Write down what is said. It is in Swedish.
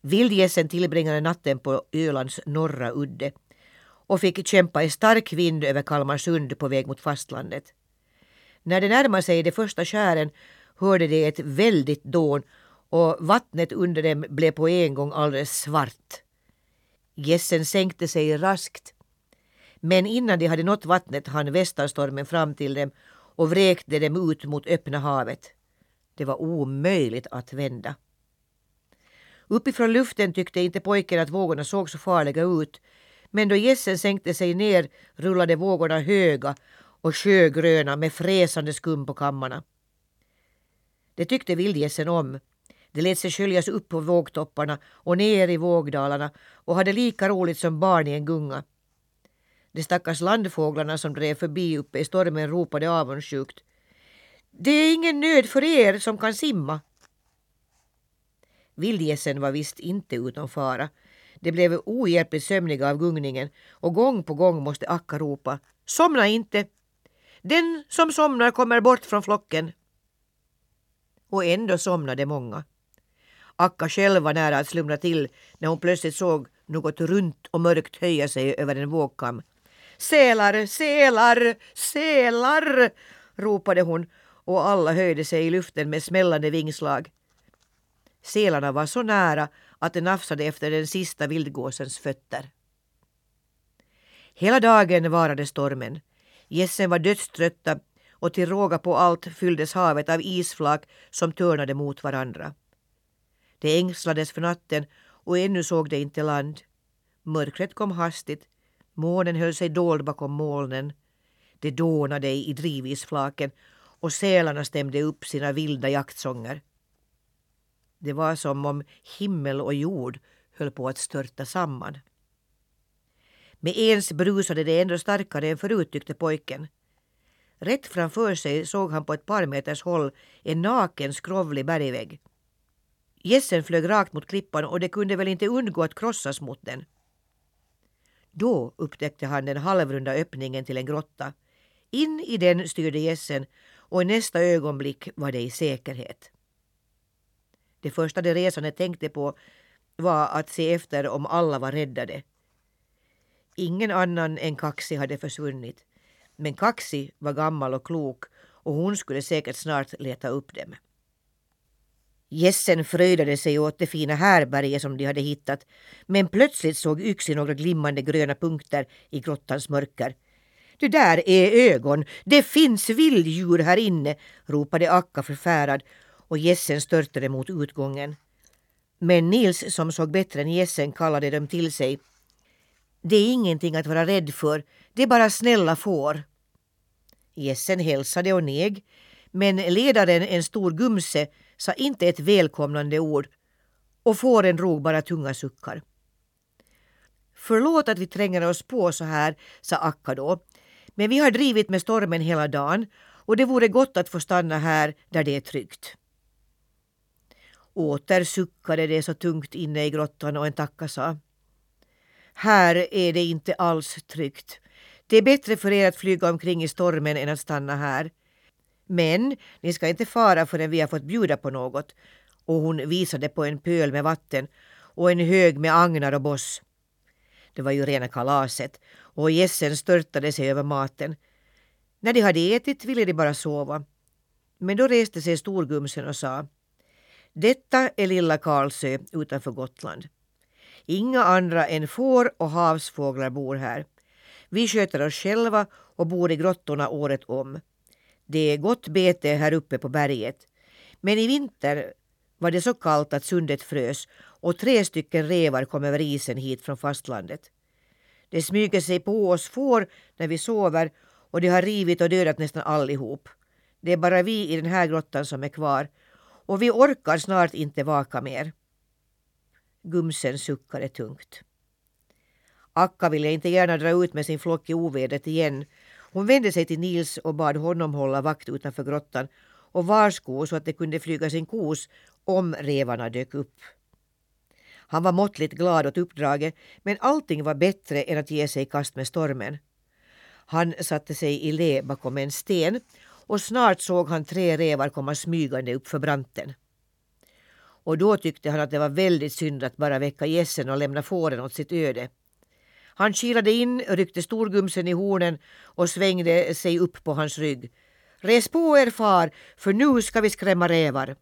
Vildgässen tillbringade natten på Ölands norra udde och fick kämpa i stark vind över Kalmarsund på väg mot fastlandet. När de närmade sig de första skären hörde de ett väldigt dån och vattnet under dem blev på en gång alldeles svart. Gässen sänkte sig raskt men innan de hade nått vattnet hann västarstormen fram till dem och vräkte dem ut mot öppna havet. Det var omöjligt att vända. Uppifrån luften tyckte inte pojken att vågorna såg så farliga ut men då gässen sänkte sig ner rullade vågorna höga och sjögröna med fräsande skum på kammarna. Det tyckte vildgässen om. De lät sig sköljas upp på vågtopparna och ner i vågdalarna och hade lika roligt som barn i en gunga. De stackars landfåglarna som drev förbi uppe i stormen ropade avundsjukt. Det är ingen nöd för er som kan simma. Vildgässen var visst inte utom fara. De blev ohjälpligt sömniga av gungningen och gång på gång måste Akka ropa Somna inte! Den som somnar kommer bort från flocken. Och ändå somnade många. Akka själv var nära att slumra till när hon plötsligt såg något runt och mörkt höja sig över en vågkam. Sälar, sälar, sälar! ropade hon och alla höjde sig i luften med smällande vingslag. Sälarna var så nära att de nafsade efter den sista vildgåsens fötter. Hela dagen varade stormen. Gässen var dödströtta och till råga på allt fylldes havet av isflak som törnade mot varandra. De ängslades för natten och ännu såg de inte land. Mörkret kom hastigt. Månen höll sig dold bakom molnen. Det dånade i drivisflaken och sälarna stämde upp sina vilda jaktsånger. Det var som om himmel och jord höll på att störta samman. Med ens brusade det ändå starkare än förut tyckte pojken. Rätt framför sig såg han på ett par meters håll en naken skrovlig bergvägg. Gässen flög rakt mot klippan och det kunde väl inte undgå att krossas mot den. Då upptäckte han den halvrunda öppningen till en grotta. In i den styrde gässen och i nästa ögonblick var det i säkerhet. Det första de resande tänkte på var att se efter om alla var räddade. Ingen annan än Kaxi hade försvunnit. Men Kaxi var gammal och klok och hon skulle säkert snart leta upp dem. Gässen fröjdade sig åt det fina härberget som de hade hittat men plötsligt såg Yxi några glimmande gröna punkter i grottans mörker. Det där är ögon! Det finns vilddjur här inne! ropade Akka förfärad och gässen störtade mot utgången. Men Nils som såg bättre än gässen kallade dem till sig. Det är ingenting att vara rädd för, det är bara snälla får. Gässen hälsade och neg, men ledaren, en stor gumse, sa inte ett välkomnande ord och fåren drog bara tunga suckar. Förlåt att vi tränger oss på så här, sa Akka då, men vi har drivit med stormen hela dagen och det vore gott att få stanna här där det är tryggt. Åter suckade det så tungt inne i grottan och en tacka sa Här är det inte alls tryggt. Det är bättre för er att flyga omkring i stormen än att stanna här. Men ni ska inte fara förrän vi har fått bjuda på något. Och hon visade på en pöl med vatten och en hög med agnar och boss. Det var ju rena kalaset och gässen störtade sig över maten. När de hade ätit ville de bara sova. Men då reste sig storgumsen och sa detta är lilla Karlsö utanför Gotland. Inga andra än får och havsfåglar bor här. Vi sköter oss själva och bor i grottorna året om. Det är gott bete här uppe på berget. Men i vinter var det så kallt att sundet frös och tre stycken revar kom över isen hit från fastlandet. Det smyger sig på oss får när vi sover och de har rivit och dödat nästan allihop. Det är bara vi i den här grottan som är kvar och vi orkar snart inte vaka mer. Gumsen suckade tungt. Akka ville inte gärna dra ut med sin flock i ovädret igen hon vände sig till Nils och bad honom hålla vakt utanför grottan och varsko så att det kunde flyga sin kos om revarna dök upp. Han var måttligt glad åt uppdraget men allting var bättre än att ge sig i kast med stormen. Han satte sig i lä bakom en sten och snart såg han tre revar komma smygande upp för branten. och då tyckte han att det var väldigt synd att bara väcka gässen och lämna fåren åt sitt öde. Han kilade in, ryckte storgumsen i hornen och svängde sig upp på hans rygg. Res på er far, för nu ska vi skrämma rävar.